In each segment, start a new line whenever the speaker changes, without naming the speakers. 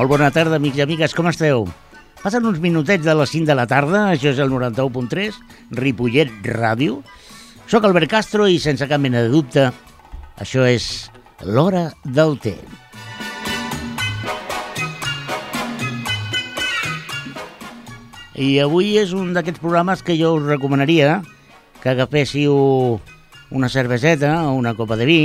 Molt bona tarda, amics i amigues, com esteu? Passen uns minutets de les 5 de la tarda, això és el 91.3, Ripollet Ràdio. Soc Albert Castro i sense cap mena de dubte, això és l'hora del té. I avui és un d'aquests programes que jo us recomanaria que agaféssiu una cerveseta o una copa de vi,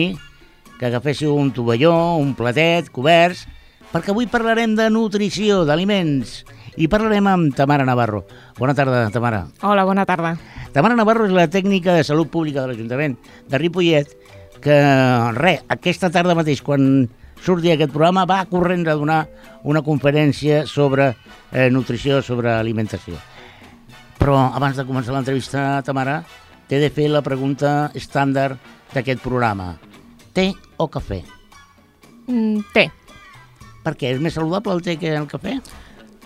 que agaféssiu un tovalló, un platet, coberts, perquè avui parlarem de nutrició, d'aliments, i parlarem amb Tamara Navarro. Bona tarda, Tamara.
Hola, bona tarda.
Tamara Navarro és la tècnica de salut pública de l'Ajuntament de Ripollet, que, res, aquesta tarda mateix, quan surti aquest programa, va corrent a donar una conferència sobre eh, nutrició, sobre alimentació. Però abans de començar l'entrevista, Tamara, t'he de fer la pregunta estàndard d'aquest programa. Té o cafè?
Mm, té.
Per què? És més saludable el té que el cafè?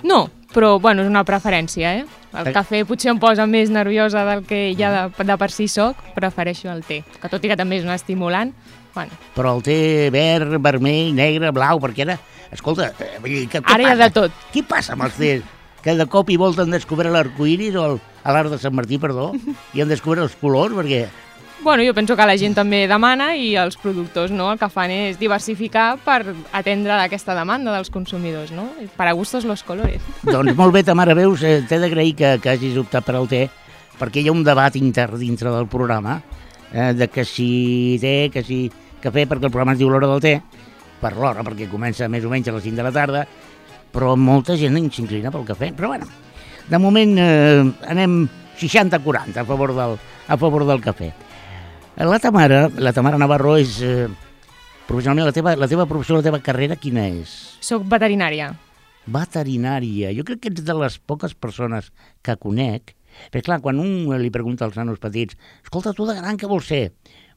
No, però bueno, és una preferència, eh? El
Eh.
cafè potser em posa més nerviosa del que ja de, de per si soc, prefereixo el té, que tot i que també és un estimulant, bueno,
Però el té verd, vermell, negre, blau, perquè ara... Escolta, eh, vull dir, què
ara hi ha de tot.
Què passa amb els tés? Que de cop i volta han descobert l'arcoiris o l'art de Sant Martí, perdó, i han descobert els colors, perquè...
Bueno, jo penso que la gent també demana i els productors no, el que fan és diversificar per atendre aquesta demanda dels consumidors, no? Para gustos los colores.
Doncs molt bé, Tamara, veus, eh, t'he d'agrair que, que hagis optat per al té, perquè hi ha un debat intern dintre del programa, eh, de que si té, que si cafè, perquè el programa es diu l'hora del té, per l'hora, perquè comença més o menys a les 5 de la tarda, però molta gent s'inclina pel cafè. Però bueno, de moment eh, anem 60-40 a, favor del, a favor del cafè. La Tamara, la Tamara Navarro és... Eh, professionalment, la teva, la teva professió, la teva carrera, quina és?
Soc veterinària.
veterinària. Jo crec que ets de les poques persones que conec, perquè clar, quan un li pregunta als nanos petits, escolta, tu de gran què vols ser?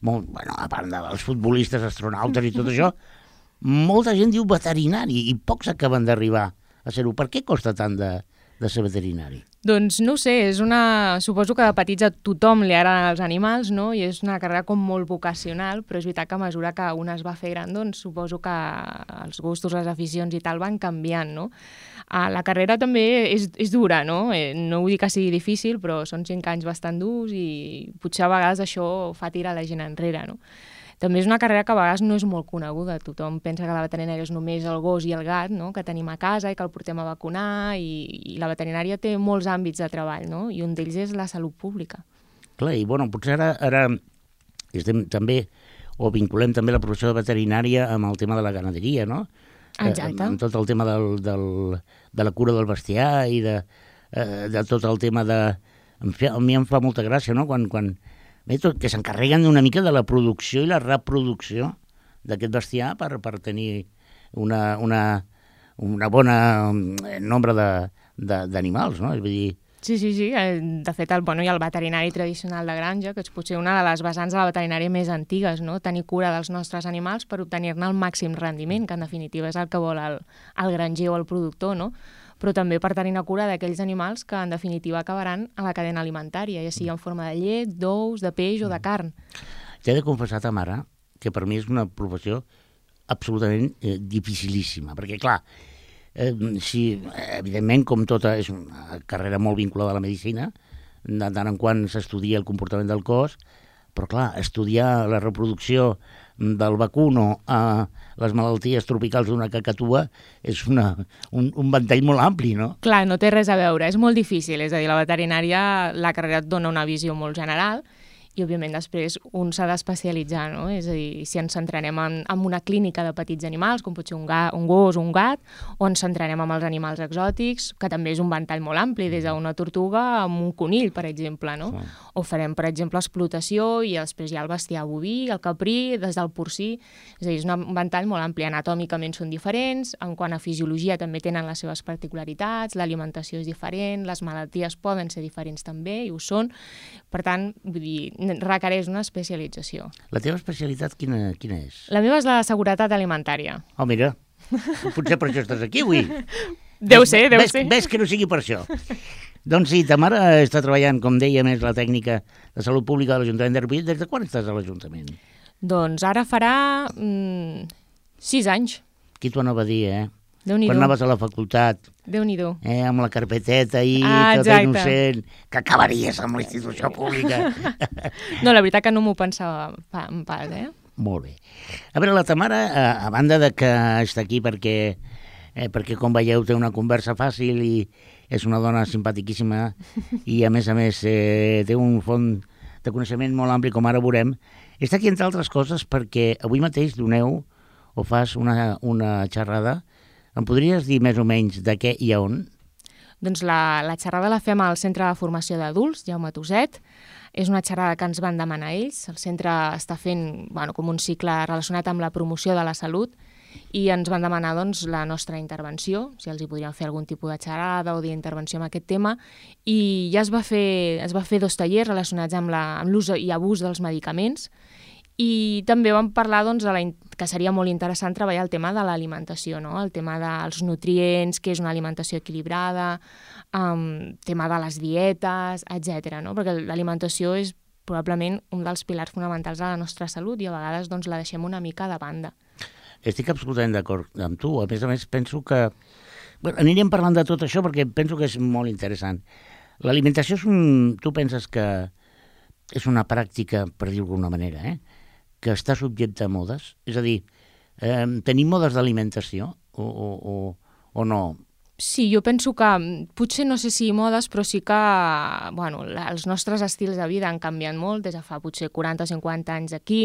Molt, bueno, a part dels futbolistes, astronautes i tot això, molta gent diu veterinari i pocs acaben d'arribar a ser-ho. Per què costa tant de, de ser veterinari?
Doncs no sé, és una... suposo que de petits a tothom li agraden els animals, no? I és una carrera com molt vocacional, però és veritat que a mesura que un es va fer gran, doncs suposo que els gustos, les aficions i tal van canviant, no? Ah, la carrera també és, és dura, no? Eh, no vull dir que sigui difícil, però són cinc anys bastant durs i potser a vegades això fa tirar la gent enrere, no? També és una carrera que a vegades no és molt coneguda. Tothom pensa que la veterinària és només el gos i el gat, no? que tenim a casa i que el portem a vacunar, i, i la veterinària té molts àmbits de treball, no? i un d'ells és la salut pública.
Clar, i bueno, potser ara, ara estem també, o vinculem també la professió de veterinària amb el tema de la ganaderia, no?
Exacte.
Eh, amb tot el tema del, del, de la cura del bestiar i de, eh, de tot el tema de... Em fa, a mi em fa molta gràcia, no?, quan, quan bé, tot, que s'encarreguen una mica de la producció i la reproducció d'aquest bestiar per, per tenir una, una, una bona eh, nombre d'animals, no? És a dir,
Sí, sí, sí. eh, De fet, el, bueno, hi ha el veterinari tradicional de granja, que és potser una de les vessants de la veterinària més antigues, no? tenir cura dels nostres animals per obtenir-ne el màxim rendiment, que en definitiva és el que vol el, el granger o el productor, no? Però també per tenir una cura d'aquells animals que en definitiva acabaran a la cadena alimentària, ja sigui en forma de llet, d'ous, de peix o de carn.
T'he de confessar, Tamara, que per mi és una professió absolutament eh, dificilíssima, perquè, clar, eh, si, evidentment, com tota, és una carrera molt vinculada a la medicina, de tant en quant s'estudia el comportament del cos, però, clar, estudiar la reproducció del vacuno a les malalties tropicals d'una cacatua és una, un, un ventall molt ampli, no?
Clar, no té res a veure, és molt difícil, és a dir, la veterinària, la carrera et dona una visió molt general i, òbviament, després un s'ha d'especialitzar, no? És a dir, si ens centrarem en, en una clínica de petits animals, com pot ser un, ga, un gos o un gat, o ens centrarem en els animals exòtics, que també és un ventall molt ampli, des d'una tortuga a un conill, per exemple, no?
Sí.
O farem, per exemple, explotació i després hi ha el bestiar boví, el caprí, des del porcí, és a dir, és un ventall molt ampli. Anatòmicament són diferents, en quant a fisiologia també tenen les seves particularitats, l'alimentació és diferent, les malalties poden ser diferents també, i ho són. Per tant, vull dir, requereix una especialització.
La teva especialitat quina, quina és?
La meva és la seguretat alimentària.
Oh, mira, potser per això estàs aquí avui.
Deu ser, deu
ves,
ser.
Ves que no sigui per això. doncs sí, ta mare està treballant, com deia, més la tècnica de salut pública de l'Ajuntament de Ripollet. Des de quan estàs a l'Ajuntament?
Doncs ara farà mm, sis anys.
Qui t'ho anava a dir, eh? Quan anaves a la facultat,
déu nhi
eh, amb la carpeteta i
Ah,
tot
exacte.
innocent, que acabaries amb la institució pública.
No, la veritat que no m'ho pensava pa, en pas, eh?
Molt bé. A veure, la Tamara, a, a banda de que està aquí perquè, eh, perquè com veieu, té una conversa fàcil i és una dona simpaticíssima i, a més a més, eh, té un font de coneixement molt ampli, com ara veurem, està aquí, entre altres coses, perquè avui mateix doneu o fas una, una xerrada. Em podries dir més o menys de què i a on?
Doncs la, la xerrada la fem al Centre de Formació d'Adults, Jaume Toset. És una xerrada que ens van demanar ells. El centre està fent bueno, com un cicle relacionat amb la promoció de la salut i ens van demanar doncs, la nostra intervenció, si els hi podríem fer algun tipus de xerrada o d'intervenció amb aquest tema, i ja es va fer, es va fer dos tallers relacionats amb la- amb l'ús i abús dels medicaments, i també vam parlar doncs, de la, que seria molt interessant treballar el tema de l'alimentació, no? el tema dels nutrients, què és una alimentació equilibrada, um, tema de les dietes, etc. No? Perquè l'alimentació és probablement un dels pilars fonamentals de la nostra salut i a vegades doncs, la deixem una mica de banda.
Estic absolutament d'acord amb tu. A més a més, penso que... Bueno, anirem parlant de tot això perquè penso que és molt interessant. L'alimentació és un... Tu penses que és una pràctica, per dir-ho d'alguna manera, eh? Que està subjecte a modes? És a dir, eh, tenim modes d'alimentació o, o, o, o no?
Sí, jo penso que mm, potser no sé si modes, però sí que bueno, els nostres estils de vida han canviat molt des de fa potser 40 o 50 anys aquí.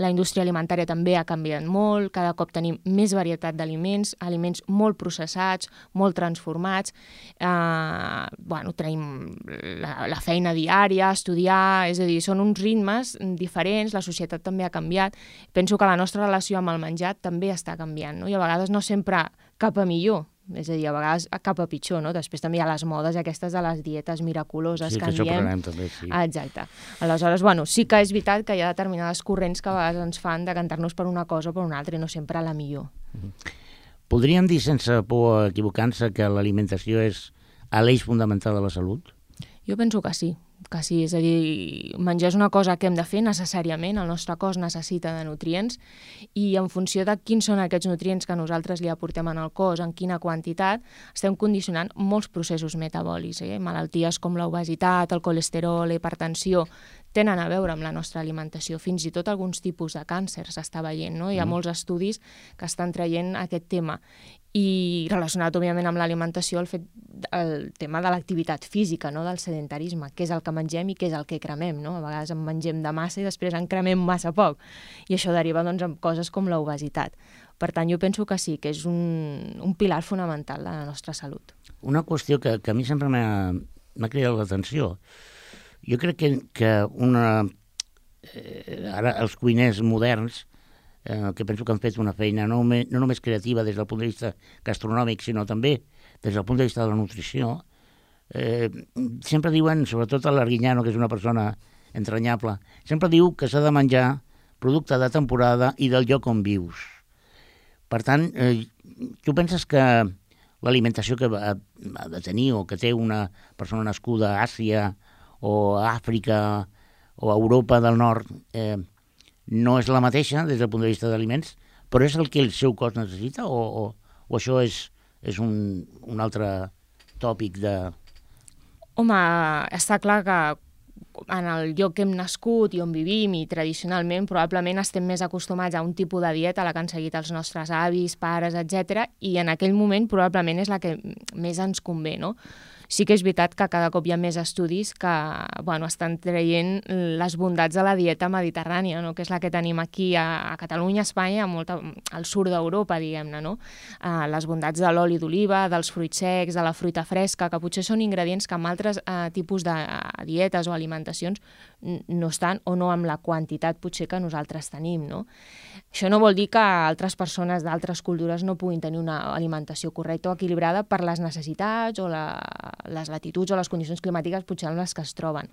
La indústria alimentària també ha canviat molt, cada cop tenim més varietat d'aliments, aliments molt processats, molt transformats. Eh, bueno, tenim la, la feina diària, estudiar, és a dir, són uns ritmes diferents, la societat també ha canviat. Penso que la nostra relació amb el menjar també està canviant, no? i a vegades no sempre cap a millor, és a dir, a vegades cap a pitjor, no? Després també hi ha les modes aquestes de les dietes miraculoses
Sí,
que
que
en
això
diem.
parlarem també, sí.
Exacte. Aleshores, bueno, sí que és veritat que hi ha determinades corrents que a vegades ens fan decantar-nos per una cosa o per una altra i no sempre la millor.
Podríem dir, sense por a equivocar-se, que l'alimentació és a l'eix fundamental de la salut?
Jo penso que sí, que sí, és a dir, menjar és una cosa que hem de fer necessàriament, el nostre cos necessita de nutrients i en funció de quins són aquests nutrients que nosaltres li aportem en el cos, en quina quantitat, estem condicionant molts processos metabòlics. Eh? Malalties com l'obesitat, el colesterol, la hipertensió, tenen a veure amb la nostra alimentació. Fins i tot alguns tipus de càncer s'està veient, no? Hi ha molts estudis que estan traient aquest tema. I relacionat, òbviament, amb l'alimentació, el, fet, el tema de l'activitat física, no? del sedentarisme, què és el que mengem i què és el que cremem. No? A vegades en mengem de massa i després en cremem massa poc. I això deriva doncs, en coses com l'obesitat. Per tant, jo penso que sí, que és un, un pilar fonamental de la nostra salut.
Una qüestió que, que a mi sempre m'ha cridat l'atenció. Jo crec que, que una... Eh, ara els cuiners moderns, que penso que han fet una feina no, no només creativa des del punt de vista gastronòmic, sinó també des del punt de vista de la nutrició, eh, sempre diuen, sobretot a l'Arguinyano, que és una persona entranyable, sempre diu que s'ha de menjar producte de temporada i del lloc on vius. Per tant, eh, tu penses que l'alimentació que ha, ha de tenir o que té una persona nascuda a Àsia o a Àfrica o a Europa del Nord eh, no és la mateixa des del punt de vista d'aliments, però és el que el seu cos necessita o, o, o això és, és un, un altre tòpic de...
Home, està clar que en el lloc que hem nascut i on vivim i tradicionalment probablement estem més acostumats a un tipus de dieta la que han seguit els nostres avis, pares, etc. i en aquell moment probablement és la que més ens convé, no? Sí que és veritat que cada cop hi ha més estudis que bueno, estan traient les bondats de la dieta mediterrània, no? que és la que tenim aquí a, a Catalunya, a Espanya, a molta, al sud d'Europa, diguem-ne, no? Uh, les bondats de l'oli d'oliva, dels fruits secs, de la fruita fresca, que potser són ingredients que en altres uh, tipus de uh, dietes o alimentacions no estan o no amb la quantitat potser que nosaltres tenim, no? Això no vol dir que altres persones d'altres cultures no puguin tenir una alimentació correcta o equilibrada per les necessitats o la, les latituds o les condicions climàtiques potser en les que es troben.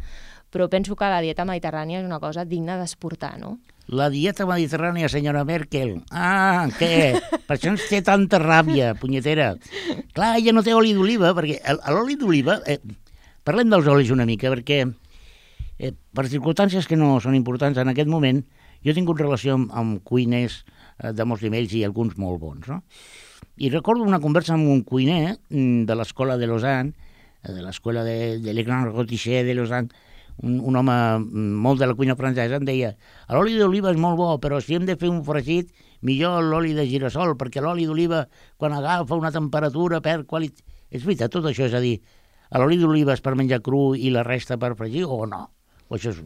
Però penso que la dieta mediterrània és una cosa digna d'exportar, no?
La dieta mediterrània, senyora Merkel. Ah, què? Per això ens té tanta ràbia, punyetera. Clar, ella no té oli d'oliva, perquè l'oli d'oliva... Eh, parlem dels olis una mica, perquè eh, per circumstàncies que no són importants en aquest moment, Jo he tingut relació amb, amb cuiners eh, de molts nivells i alguns molt bons, no? I recordo una conversa amb un cuiner mm, de l'escola de Lausanne, eh, de l'escola de, de Le Grand Roticher de Lausanne, un, un home mm, molt de la cuina francesa, em deia l'oli d'oliva és molt bo, però si hem de fer un fregit, millor l'oli de girassol, perquè l'oli d'oliva, quan agafa una temperatura, perd qualitat... És veritat, tot això, és a dir, l'oli d'oliva és per menjar cru i la resta per fregir o no? O això és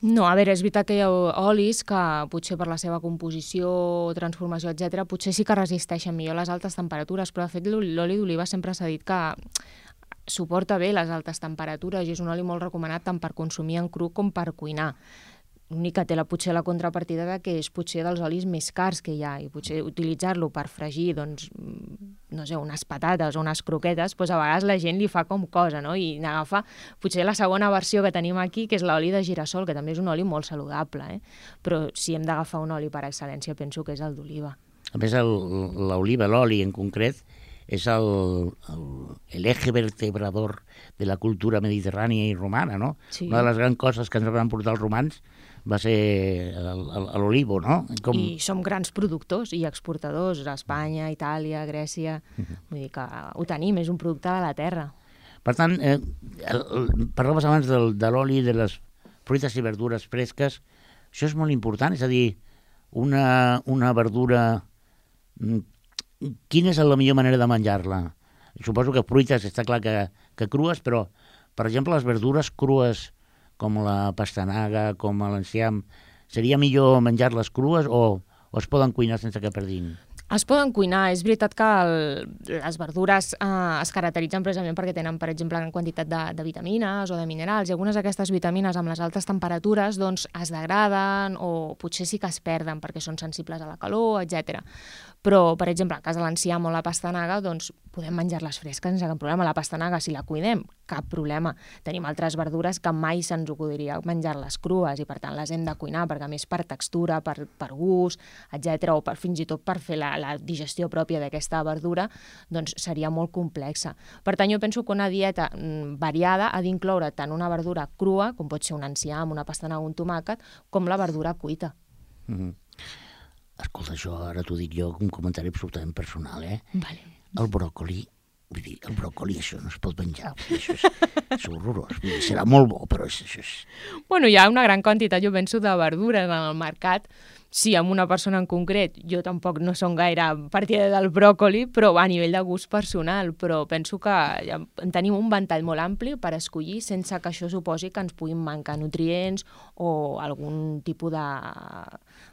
no, a veure, és veritat que hi ha olis que potser per la seva composició, transformació, etc, potser sí que resisteixen millor les altes temperatures, però de fet l'oli d'oliva sempre s'ha dit que suporta bé les altes temperatures i és un oli molt recomanat tant per consumir en cru com per cuinar. L'únic que té la, potser la contrapartida de que és potser dels olis més cars que hi ha i potser utilitzar-lo per fregir, doncs, mm, no sé, unes patates o unes croquetes, doncs a vegades la gent li fa com cosa, no? I n'agafa potser la segona versió que tenim aquí, que és l'oli de girassol, que també és un oli molt saludable, eh? Però si hem d'agafar un oli per excel·lència, penso que és el d'oliva.
A més, l'oliva, l'oli en concret, és el, vertebrador de la cultura mediterrània i romana, no?
Sí.
Una de les grans coses que ens van portar els romans va ser l'olivo, no?
Com... I som grans productors i exportadors, a Espanya, Itàlia, Grècia... Uh -huh. Vull dir que ho tenim, és un producte de la terra.
Per tant, eh, el, el, parlaves abans del, de l'oli de les fruites i verdures fresques. Això és molt important, és a dir, una, una verdura... Mm, quina és la millor manera de menjar-la? Suposo que fruites està clar que, que crues, però, per exemple, les verdures crues com la pastanaga, com l'enciam, seria millor menjar-les crues o, o es poden cuinar sense que perdin?
Es poden cuinar. És veritat que el, les verdures eh, es caracteritzen precisament perquè tenen, per exemple, gran quantitat de, de vitamines o de minerals i algunes d'aquestes vitamines amb les altes temperatures doncs, es degraden o potser sí que es perden perquè són sensibles a la calor, etc. Però, per exemple, en cas de l'enciam o la pastanaga, doncs podem menjar-les fresques sense cap problema. La pastanaga, si la cuidem, cap problema. Tenim altres verdures que mai se'ns acudiria menjar-les crues i, per tant, les hem de cuinar perquè, a més, per textura, per, per gust, etc o per, fins i tot per fer la, la digestió pròpia d'aquesta verdura, doncs seria molt complexa. Per tant, jo penso que una dieta mm, variada ha d'incloure tant una verdura crua, com pot ser un enciam, una pastanaga un tomàquet, com la verdura cuita.
Mm -hmm. Escolta, això ara t'ho dic jo, un comentari absolutament personal, eh?
Vale
el bròcoli, vull dir, el bròcoli això no es pot menjar, això és, és horrorós, vull dir, serà molt bo, però és, això és...
Bueno, hi ha una gran quantitat, jo penso, de verdures en el mercat, sí, amb una persona en concret, jo tampoc no som gaire partida del bròcoli, però a nivell de gust personal, però penso que ja tenim un ventall molt ampli per escollir sense que això suposi que ens puguin mancar nutrients o algun tipus de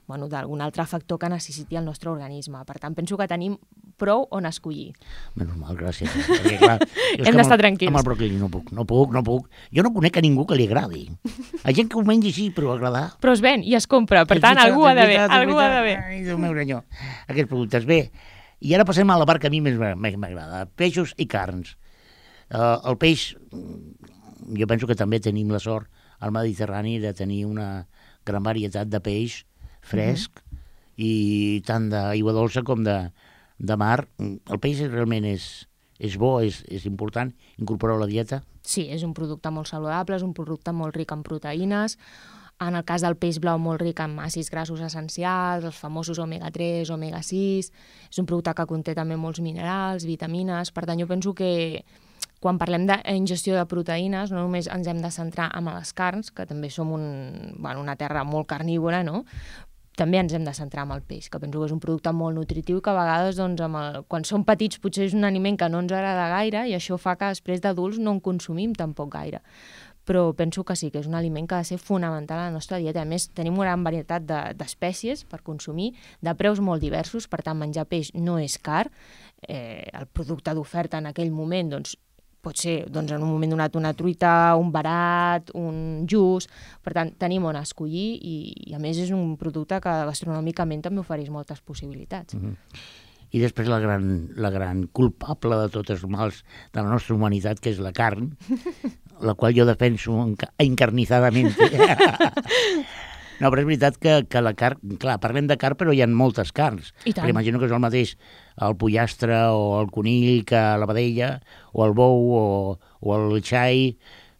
bueno, d'algun altre factor que necessiti el nostre organisme. Per tant, penso que tenim prou on escollir.
Menys mal, gràcies. Perquè, clar,
Hem d'estar tranquils.
Amb el bròquili no puc, no puc, no puc. Jo no conec a ningú que li agradi. Hi ha gent que ho mengi així, però agradar...
Però es ven i es compra, per tant, algú ha d'haver. Algú ha d'haver.
Ai, Déu meu senyor, aquests productes. Bé, i ara passem a la part que a mi més m'agrada, peixos i carns. Uh, el peix, jo penso que també tenim la sort al Mediterrani de tenir una gran varietat de peix fresc mm -hmm. i tant d'aigua dolça com de, de mar. El peix realment és, és bo, és, és important incorporar a la dieta?
Sí, és un producte molt saludable, és un producte molt ric en proteïnes, en el cas del peix blau molt ric en àcids grassos essencials, els famosos omega-3, omega-6, és un producte que conté també molts minerals, vitamines, per tant jo penso que quan parlem d'ingestió de proteïnes, no només ens hem de centrar en les carns, que també som un, bueno, una terra molt carnívora, no? També ens hem de centrar en el peix, que penso que és un producte molt nutritiu que a vegades, doncs, amb el, quan som petits, potser és un aliment que no ens agrada gaire i això fa que després d'adults no en consumim tampoc gaire. Però penso que sí, que és un aliment que ha de ser fonamental a la nostra dieta. A més, tenim una gran varietat d'espècies de, per consumir, de preus molt diversos, per tant, menjar peix no és car. Eh, el producte d'oferta en aquell moment doncs, pot ser doncs, en un moment donat una truita, un barat, un jus, per tant, tenim on escollir i, i a més és un producte que gastronòmicament també ofereix moltes possibilitats. Mm -hmm.
I després la gran, la gran culpable de tots els mals de la nostra humanitat, que és la carn, la qual jo defenso encarnizadament. No, però és veritat que, que la carn... Clar, parlem de carn, però hi ha moltes carns.
I tant.
Perquè imagino que és el mateix el pollastre o el conill que la vedella, o el bou o, o el xai.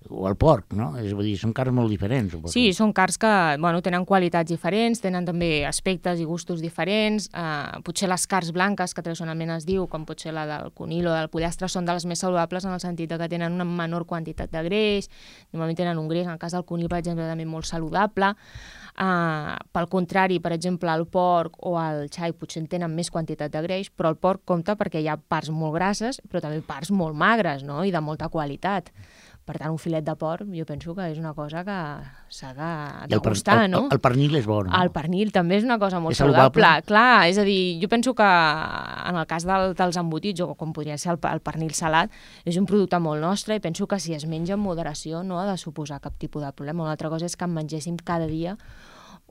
O el porc, no? És a dir, són carns molt diferents, suposo.
Sí, són carns que bueno, tenen qualitats diferents, tenen també aspectes i gustos diferents. Uh, potser les carns blanques, que tradicionalment es diu, com potser la del conil o del pollastre, són de les més saludables en el sentit que tenen una menor quantitat de greix, normalment tenen un greix, en el cas del conil, per exemple, també molt saludable. Uh, pel contrari, per exemple, el porc o el xai potser en tenen més quantitat de greix, però el porc compta perquè hi ha parts molt grasses, però també parts molt magres no? i de molta qualitat. Per tant, un filet de porc jo penso que és una cosa que s'ha de degustar,
el,
no?
El, el pernil és bo, no?
El pernil també és una cosa molt
És saludable?
saludable. Clar, és a dir, jo penso que en el cas del, dels embotits, o com podria ser el, el pernil salat, és un producte molt nostre i penso que si es menja amb moderació no ha de suposar cap tipus de problema. Una altra cosa és que en mengéssim cada dia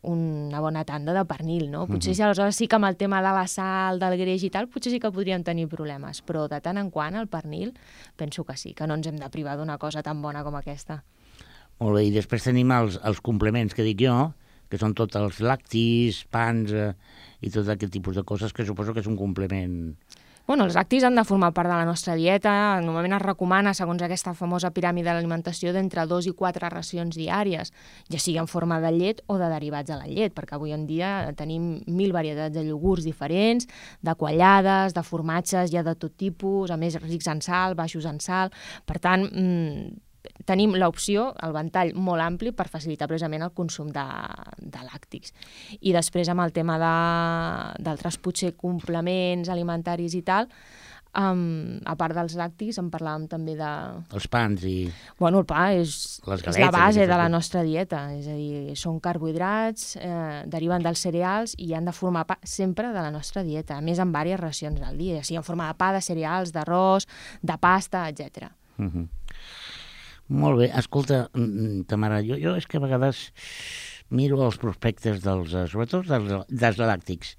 una bona tanda de pernil, no? Potser si aleshores sí que amb el tema de la sal, del greix i tal, potser sí que podríem tenir problemes, però de tant en quant el pernil penso que sí, que no ens hem de privar d'una cosa tan bona com aquesta.
Molt bé, i després tenim els, els complements que dic jo, que són tots els lactis, pans eh, i tot aquest tipus de coses que suposo que és un complement.
Bueno, els lactis han de formar part de la nostra dieta. Normalment es recomana, segons aquesta famosa piràmide de l'alimentació, d'entre dos i quatre racions diàries, ja sigui en forma de llet o de derivats de la llet, perquè avui en dia tenim mil varietats de iogurts diferents, de quallades, de formatges, ja de tot tipus, a més rics en sal, baixos en sal. Per tant, mmm, tenim l'opció, el ventall molt ampli per facilitar precisament el consum de, de làctics. I després amb el tema d'altres potser complements alimentaris i tal, um, a part dels làctics en parlàvem també de...
Els pans i...
Bueno, el pa és,
Les
és la
galetes,
base de la nostra dieta, és a dir, són carbohidrats, eh, deriven dels cereals i han de formar part sempre de la nostra dieta, a més amb diverses racions al dia, ja sigui en forma de pa, de cereals, d'arròs, de pasta, etc.
Uh -huh. Molt bé, escolta, mm, Tamara, jo, jo és que a vegades miro els prospectes dels, eh, sobretot dels, dels làctics,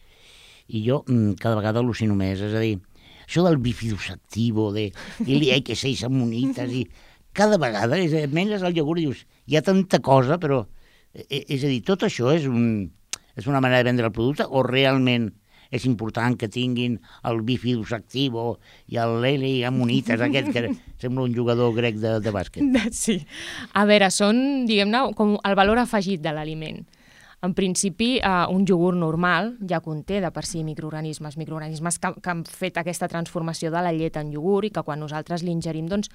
i jo mm, cada vegada al·lucino més, és a dir, això del bifidus activo, de il hay que seis ammonites, i cada vegada, és, menges el iogurt i dius, hi ha tanta cosa, però, eh, és a dir, tot això és, un, és una manera de vendre el producte o realment és important que tinguin el bifidus activo i el Leli ammonites aquest, que sembla un jugador grec de, de bàsquet.
Sí. A veure, són, diguem-ne, com el valor afegit de l'aliment. En principi, eh, un iogurt normal ja conté de per si microorganismes, microorganismes que, que han fet aquesta transformació de la llet en iogurt i que quan nosaltres l'ingerim doncs,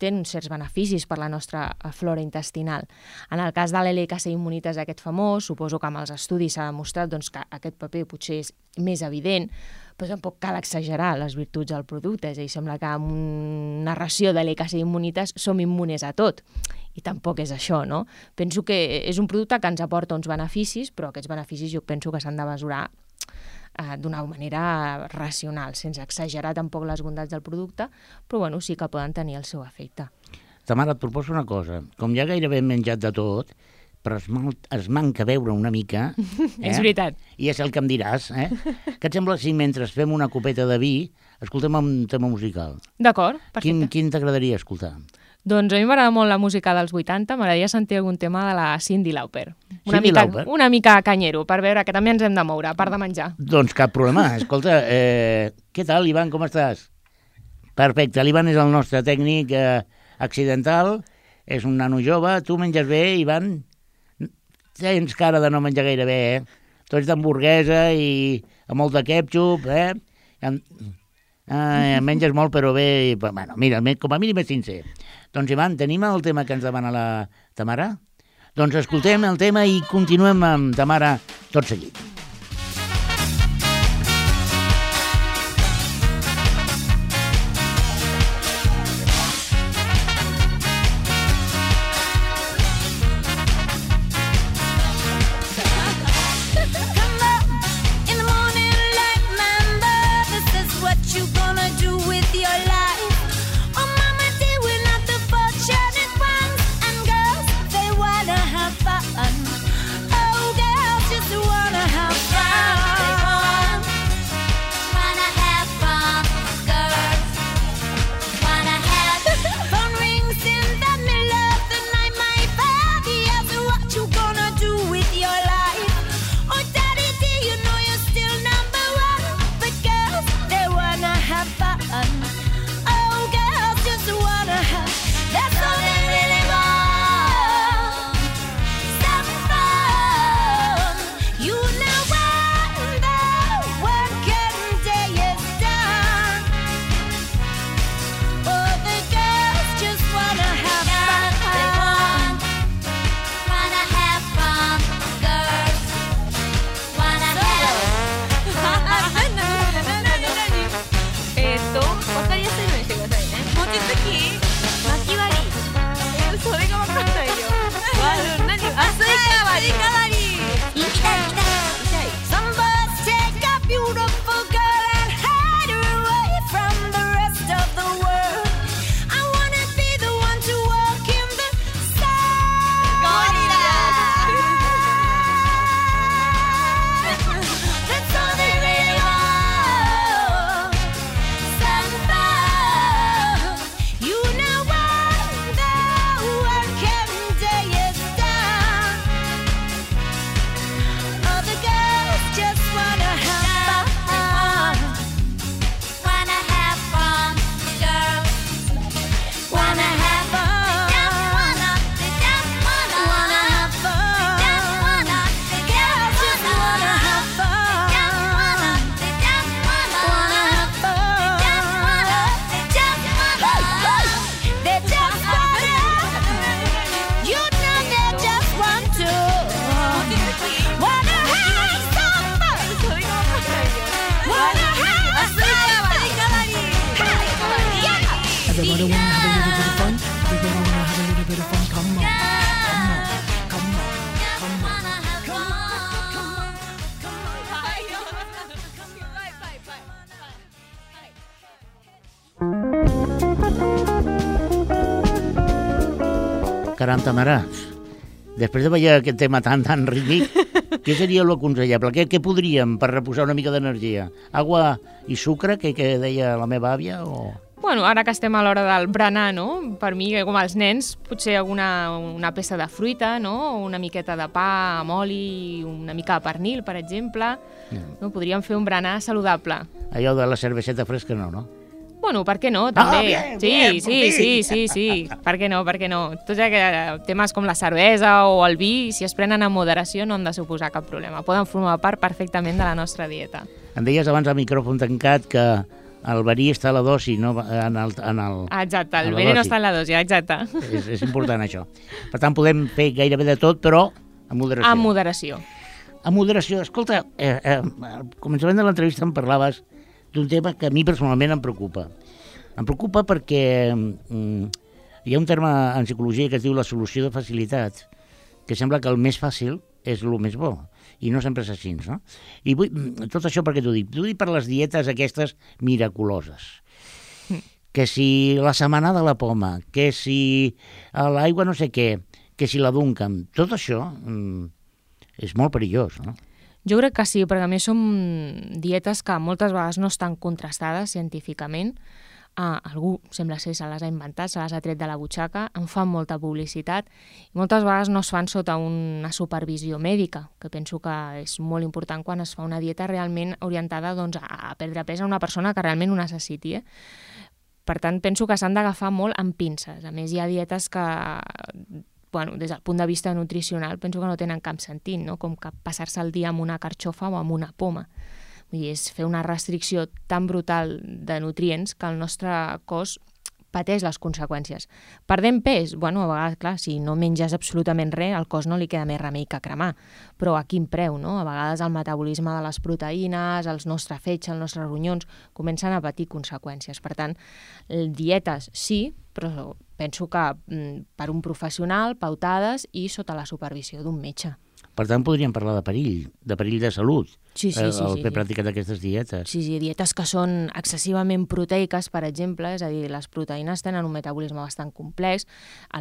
tenen certs beneficis per la nostra eh, flora intestinal. En el cas de l'LKC immunitas aquest famós, suposo que amb els estudis s'ha demostrat doncs, que aquest paper potser és més evident, però tampoc cal exagerar les virtuts del producte. És a dir, sembla que amb una ració de l'EKC immunitas som immunes a tot. I tampoc és això, no? Penso que és un producte que ens aporta uns beneficis, però aquests beneficis jo penso que s'han de mesurar eh, d'una manera racional, sense exagerar tampoc les bondats del producte, però bueno, sí que poden tenir el seu efecte.
Tamara, et proposo una cosa. Com ja gairebé hem menjat de tot, però es, mal, es manca veure una mica...
És veritat.
I és el que em diràs, eh? Què et sembla si mentre fem una copeta de vi escoltem un tema musical?
D'acord,
Quin,
perfecte.
quin t'agradaria escoltar?
Doncs a mi m'agrada molt la música dels 80, m'agradaria sentir algun tema de la Cindy Lauper. Una
Cyndi
mica,
Lauper?
Una mica canyero, per veure que també ens hem de moure, a part de menjar.
Doncs cap problema. Escolta, eh, què tal, Ivan, com estàs? Perfecte, l'Ivan és el nostre tècnic eh, accidental, és un nano jove, tu menges bé, Ivan? Tens cara de no menjar gaire bé, eh? Tu ets d'hamburguesa i amb molt de ketchup, eh? Ah, menges molt però bé, i, bueno, mira, com a mínim és sincer. Doncs Ivan, tenim el tema que ens demana la Tamara? Doncs escoltem el tema i continuem amb Tamara tot seguit. 40 marats. Després de veure aquest tema tan, tan rítmic, què seria l'aconsellable? Què, què podríem per reposar una mica d'energia? Agua i sucre, que, que deia la meva àvia? O...
Bueno, ara que estem a l'hora del berenar, no? Per mi, com els nens, potser alguna una peça de fruita, no? Una miqueta de pa amb oli, una mica de pernil, per exemple. No? Podríem fer un berenar saludable.
Allò de la cerveseta fresca no, no?
Bueno, per què no, també.
bien,
sí,
bien,
sí, sí,
fin.
sí, sí, per què no, per què no. Tots aquests temes com la cervesa o el vi, si es prenen amb moderació, no han de suposar cap problema. Poden formar part perfectament de la nostra dieta.
Em deies abans al micròfon tancat que el verí està a la dosi, no en el... En el...
Ah, Exacte,
A
el veneno
dosi.
està en la dosi, exacte.
És, és important això. Per tant, podem fer gairebé de tot, però amb moderació.
Amb moderació.
Amb moderació. Escolta, eh, eh, al començament de l'entrevista em parlaves d'un tema que a mi personalment em preocupa. Em preocupa perquè mm, hi ha un terme en psicologia que es diu la solució de facilitat, que sembla que el més fàcil és el més bo, i no sempre és així, no? I vull, mm, tot això perquè t'ho dic? T'ho dic per les dietes aquestes miraculoses. Que si la setmana de la poma, que si a l'aigua no sé què, que si la Duncan, tot això mm, és molt perillós, no?
Jo crec que sí, perquè a més són dietes que moltes vegades no estan contrastades científicament. Uh, algú, sembla ser, se les ha inventat, se les ha tret de la butxaca, en fan molta publicitat i moltes vegades no es fan sota una supervisió mèdica, que penso que és molt important quan es fa una dieta realment orientada doncs, a perdre pes a una persona que realment ho necessiti. Eh? Per tant, penso que s'han d'agafar molt amb pinces. A més, hi ha dietes que bueno, des del punt de vista nutricional penso que no tenen cap sentit, no? com que passar-se el dia amb una carxofa o amb una poma. Vull dir, és fer una restricció tan brutal de nutrients que el nostre cos pateix les conseqüències. Perdem pes? Bueno, a vegades, clar, si no menges absolutament res, al cos no li queda més remei que cremar. Però a quin preu, no? A vegades el metabolisme de les proteïnes, els nostres fets, els nostres ronyons, comencen a patir conseqüències. Per tant, dietes sí, però penso que mm, per un professional, pautades i sota la supervisió d'un metge.
Per tant, podríem parlar de perill, de perill de salut,
Sí, sí,
eh,
sí,
el
sí,
fer
sí.
pràctica d'aquestes dietes.
Sí, sí, dietes que són excessivament proteiques, per exemple, és a dir, les proteïnes tenen un metabolisme bastant complex,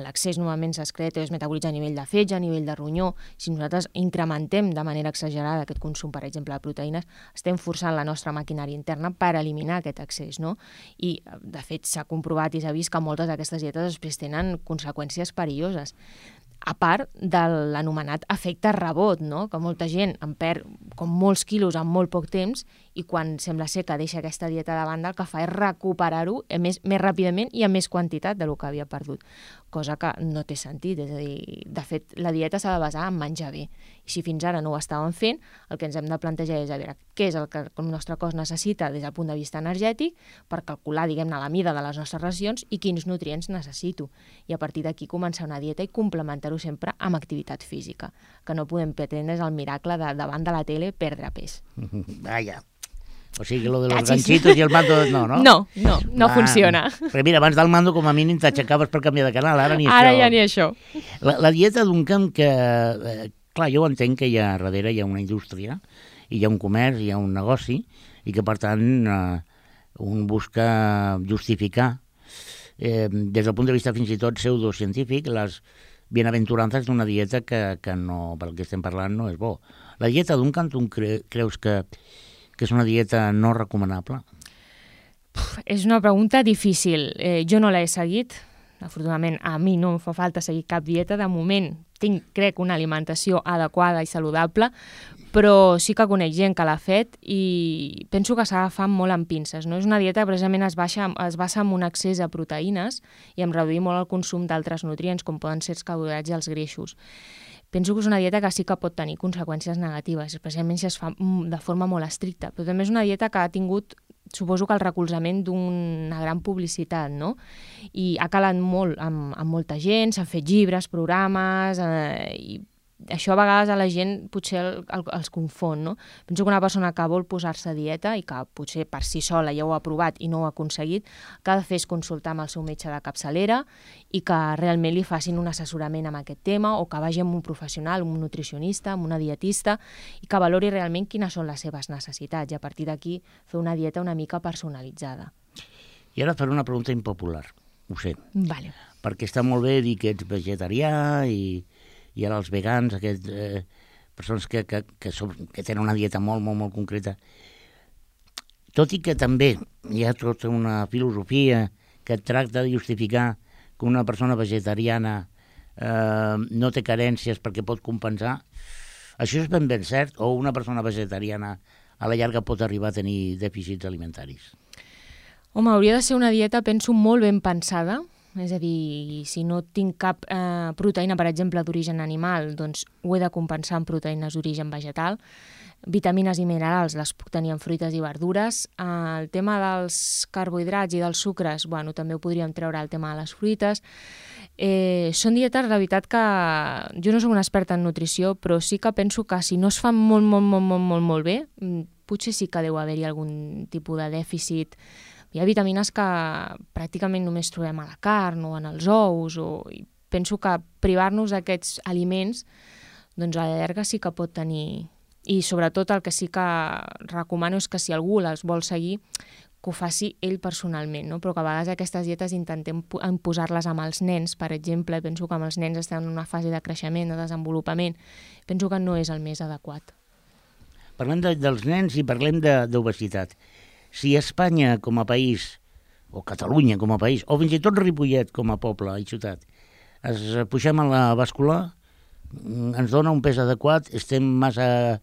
l'accés normalment s'excreta o es metabolitza a nivell de fetge, a nivell de ronyó. Si nosaltres incrementem de manera exagerada aquest consum, per exemple, de proteïnes, estem forçant la nostra maquinària interna per eliminar aquest excés, no? I, de fet, s'ha comprovat i s'ha vist que moltes d'aquestes dietes després tenen conseqüències perilloses a part de l'anomenat efecte rebot, no? que molta gent en perd com molts quilos en molt poc temps i quan sembla ser que deixa aquesta dieta de banda el que fa és recuperar-ho eh, més, més ràpidament i amb més quantitat de lo que havia perdut, cosa que no té sentit. És a dir, de fet, la dieta s'ha de basar en menjar bé. I si fins ara no ho estàvem fent, el que ens hem de plantejar és a veure què és el que el nostre cos necessita des del punt de vista energètic per calcular, diguem-ne, la mida de les nostres racions i quins nutrients necessito. I a partir d'aquí començar una dieta i complementar-ho sempre amb activitat física, que no podem pretendre és el miracle de davant de la tele perdre pes.
Vaja. O sigui, lo de los
Cachis.
ganchitos i el mando... No, no?
No, no, no
Ah,
funciona.
Perquè mira, abans del mando com a mínim t'aixecaves per canviar de canal, ara ni
Ara
això.
ja ni això.
La, la dieta d'un camp que... Eh, clar, jo entenc que hi ha darrere hi ha una indústria, i hi ha un comerç, hi ha un negoci, i que per tant eh, un busca justificar eh, des del punt de vista fins i tot pseudocientífic les bienaventurances d'una dieta que, que no, pel que estem parlant no és bo. La dieta d'un cre creus que, que és una dieta no recomanable?
És una pregunta difícil. Eh, jo no l'he seguit. Afortunadament, a mi no em fa falta seguir cap dieta. De moment tinc, crec, una alimentació adequada i saludable, però sí que conec gent que l'ha fet i penso que s'ha molt amb pinces. No? És una dieta que precisament es, baixa, es basa en un accés a proteïnes i en reduir molt el consum d'altres nutrients, com poden ser els carbohidrats i els greixos. Penso que és una dieta que sí que pot tenir conseqüències negatives, especialment si es fa de forma molt estricta, però també és una dieta que ha tingut suposo que el recolzament d'una gran publicitat, no? I ha calat molt amb, amb molta gent, s'han fet llibres, programes, eh, i això a vegades a la gent potser el, el, els confon, no? Penso que una persona que vol posar-se a dieta i que potser per si sola ja ho ha provat i no ho ha aconseguit, que ha de fer és consultar amb el seu metge de capçalera i que realment li facin un assessorament amb aquest tema o que vagi amb un professional, un nutricionista, amb una dietista i que valori realment quines són les seves necessitats i a partir d'aquí fer una dieta una mica personalitzada.
I ara faré una pregunta impopular, ho sé,
Vale.
perquè està molt bé dir que ets vegetarià i, i ara els vegans, aquests, eh, persones que, que, que, som, que tenen una dieta molt, molt, molt concreta. Tot i que també hi ha tota una filosofia que tracta de justificar que una persona vegetariana eh, no té carències perquè pot compensar, això és ben ben cert, o una persona vegetariana a la llarga pot arribar a tenir dèficits alimentaris.
Home, hauria de ser una dieta, penso, molt ben pensada, és a dir, si no tinc cap eh, proteïna, per exemple, d'origen animal, doncs ho he de compensar amb proteïnes d'origen vegetal. Vitamines i minerals les puc tenir en fruites i verdures. Eh, el tema dels carbohidrats i dels sucres, bueno, també ho podríem treure al tema de les fruites. Eh, són dietes, la veritat, que jo no sóc una experta en nutrició, però sí que penso que si no es fan molt, molt, molt, molt, molt, molt bé, mm, potser sí que deu haver-hi algun tipus de dèficit hi ha vitamines que pràcticament només trobem a la carn o en els ous, o... i penso que privar-nos d'aquests aliments doncs a la llarga sí que pot tenir... I sobretot el que sí que recomano és que si algú les vol seguir, que ho faci ell personalment, no? però que a vegades aquestes dietes intentem po- imposar-les amb els nens, per exemple, penso que amb els nens estan en una fase de creixement, de desenvolupament, penso que no és el més adequat.
Parlem de, dels nens i parlem d'obesitat. Si Espanya com a país, o Catalunya com a país, o fins i tot Ripollet com a poble i ciutat, es pugem a la bàscula, mm, ens dona un pes adequat, estem massa,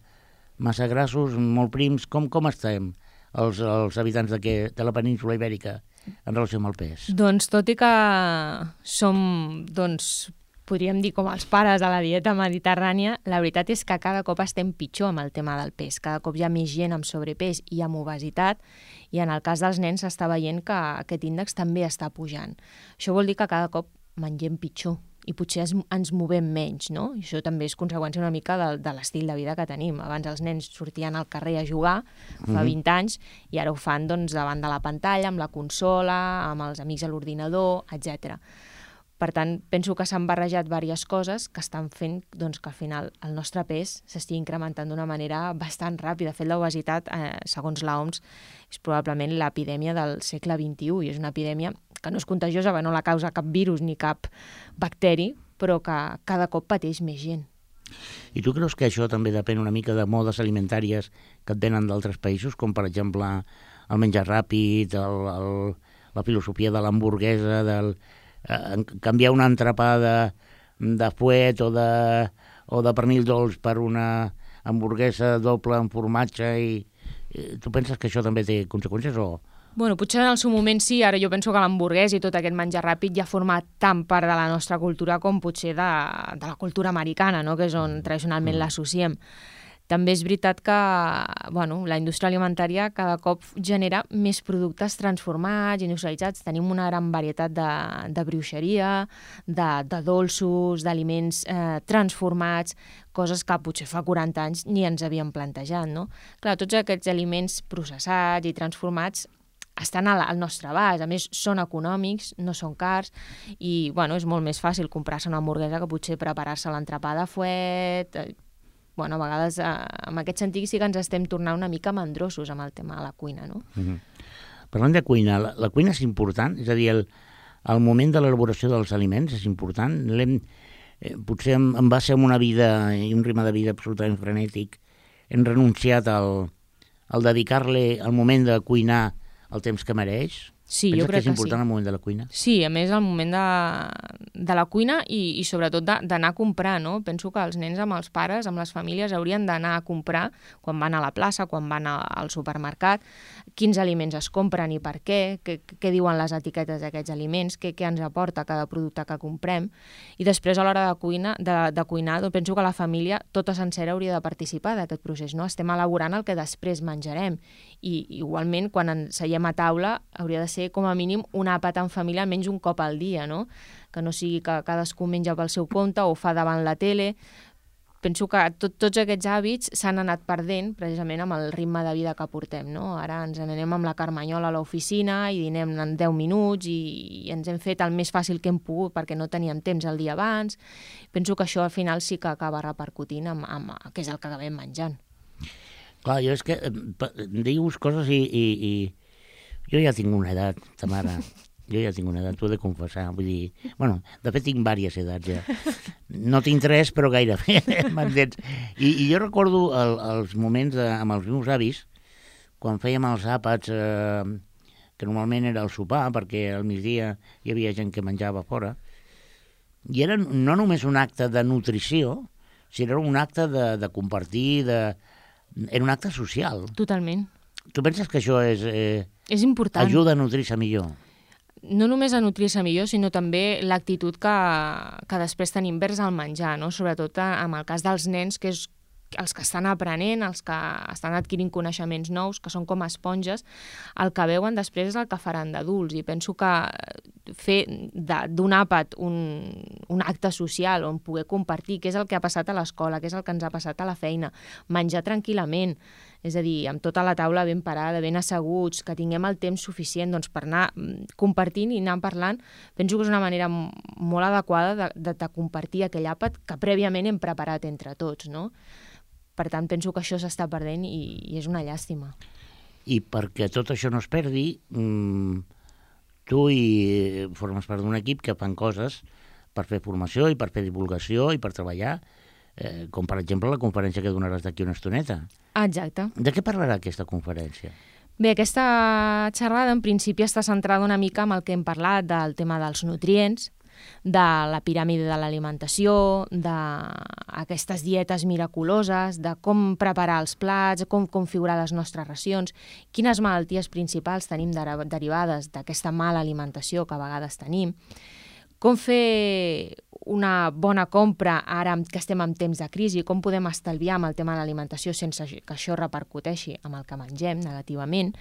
massa grassos, molt prims, com, com estem els, els habitants de, que, de la península ibèrica en relació amb el pes?
Doncs tot i que som, doncs, podríem dir com els pares de la dieta mediterrània, la veritat és que cada cop estem pitjor amb el tema del pes. Cada cop hi ha més gent amb sobrepès i amb obesitat i en el cas dels nens s'està veient que aquest índex també està pujant. Això vol dir que cada cop mengem pitjor i potser es, ens movem menys, no? I això també és conseqüència una mica de, de l'estil de vida que tenim. Abans els nens sortien al carrer a jugar, fa 20 anys, i ara ho fan doncs, davant de la pantalla, amb la consola, amb els amics a l'ordinador, etc. Per tant, penso que s'han barrejat diverses coses que estan fent doncs, que al final el nostre pes s'estigui incrementant d'una manera bastant ràpida. De fet, l'obesitat, eh, segons l'OMS, és probablement l'epidèmia del segle XXI i és una epidèmia que no és contagiosa, que no la causa cap virus ni cap bacteri, però que cada cop pateix més gent.
I tu creus que això també depèn una mica de modes alimentàries que et venen d'altres països, com per exemple el menjar ràpid, el, el, la filosofia de l'hamburguesa, del eh, canviar una entrepada de fuet o de, o de pernil dolç per una hamburguesa doble amb formatge i, i tu penses que això també té conseqüències o...
Bueno, potser en el seu moment sí, ara jo penso que l'hamburguès i tot aquest menjar ràpid ja forma tant part de la nostra cultura com potser de, de la cultura americana, no? que és on tradicionalment l'associem. També és veritat que bueno, la indústria alimentària cada cop genera més productes transformats, industrialitzats. Tenim una gran varietat de, de bruixeria, de, de dolços, d'aliments eh, transformats, coses que potser fa 40 anys ni ens havíem plantejat. No? Clar, tots aquests aliments processats i transformats estan al, al nostre abast, a més són econòmics, no són cars i bueno, és molt més fàcil comprar-se una hamburguesa que potser preparar-se l'entrepà de fuet, eh, bueno, a vegades eh, en aquest sentit sí que ens estem tornant una mica mandrosos amb el tema de la cuina, no?
Mm -hmm. Parlant de cuina, la, la cuina és important? És a dir, el, el moment de l'elaboració dels aliments és important? L'hem, eh, potser en, en base a una vida i un ritme de vida absolutament frenètic hem renunciat al, al dedicar-li el moment de cuinar el temps que mereix?
Sí,
Penses
jo crec
que és important
sí.
el moment de la cuina?
Sí, a més el moment de, de la cuina i, i sobretot de- d'anar a comprar, no? Penso que els nens amb els pares, amb les famílies, haurien d'anar a comprar quan van a la plaça, quan van a, al supermercat, quins aliments es compren i per què, què, què diuen les etiquetes d'aquests aliments, què, què ens aporta cada producte que comprem. I després a l'hora de, cuina, de, de cuinar, doncs penso que la família tota sencera hauria de participar d'aquest procés. No? Estem elaborant el que després menjarem i igualment quan ens seiem a taula hauria de ser com a mínim un àpat en família almenys un cop al dia, no? que no sigui que cadascú menja pel seu compte o fa davant la tele, penso que tot, tots aquests hàbits s'han anat perdent precisament amb el ritme de vida que portem. No? Ara ens n'anem amb la Carmanyola a l'oficina i dinem en 10 minuts i, i ens hem fet el més fàcil que hem pogut perquè no teníem temps el dia abans. Penso que això al final sí que acaba repercutint amb, amb què és el que acabem menjant.
Clar, jo és que eh, dius coses i, i, i jo ja tinc una edat, ta mare. Jo ja tinc una edat, t'ho he de confessar. Vull dir, bueno, de fet tinc diverses edats ja. No tinc tres, però gairebé, m'entens? I, I jo recordo el, els moments de, amb els meus avis, quan fèiem els àpats, eh, que normalment era el sopar, perquè al migdia hi havia gent que menjava fora, i era no només un acte de nutrició, sinó un acte de, de compartir, de... era un acte social.
Totalment.
Tu penses que això és, eh,
És important.
ajuda a nutrir-se millor?
no només a nutrir-se millor, sinó també l'actitud que, que després tenim vers al menjar, no? sobretot a- amb el cas dels nens, que és els que estan aprenent, els que estan adquirint coneixements nous, que són com esponges, el que veuen després és el que faran d'adults. I penso que fer d'un àpat un, un acte social on poder compartir què és el que ha passat a l'escola, què és el que ens ha passat a la feina, menjar tranquil·lament, és a dir, amb tota la taula ben parada, ben asseguts, que tinguem el temps suficient doncs, per anar mm, compartint i anar parlant, penso que és una manera molt adequada de, de, de compartir aquell àpat que prèviament hem preparat entre tots, no? Per tant, penso que això s'està perdent i, i és una llàstima.
I perquè tot això no es perdi, mm, tu hi formes part d'un equip que fan coses per fer formació i per fer divulgació i per treballar, eh, com per exemple la conferència que donaràs d'aquí una estoneta.
Exacte.
De què parlarà aquesta conferència?
Bé, aquesta xerrada en principi està centrada una mica amb el que hem parlat del tema dels nutrients, de la piràmide de l'alimentació, d'aquestes dietes miraculoses, de com preparar els plats, com configurar les nostres racions, quines malalties principals tenim derivades d'aquesta mala alimentació que a vegades tenim, com fer una bona compra ara que estem en temps de crisi, com podem estalviar amb el tema de l'alimentació sense que això repercuteixi amb el que mengem negativament.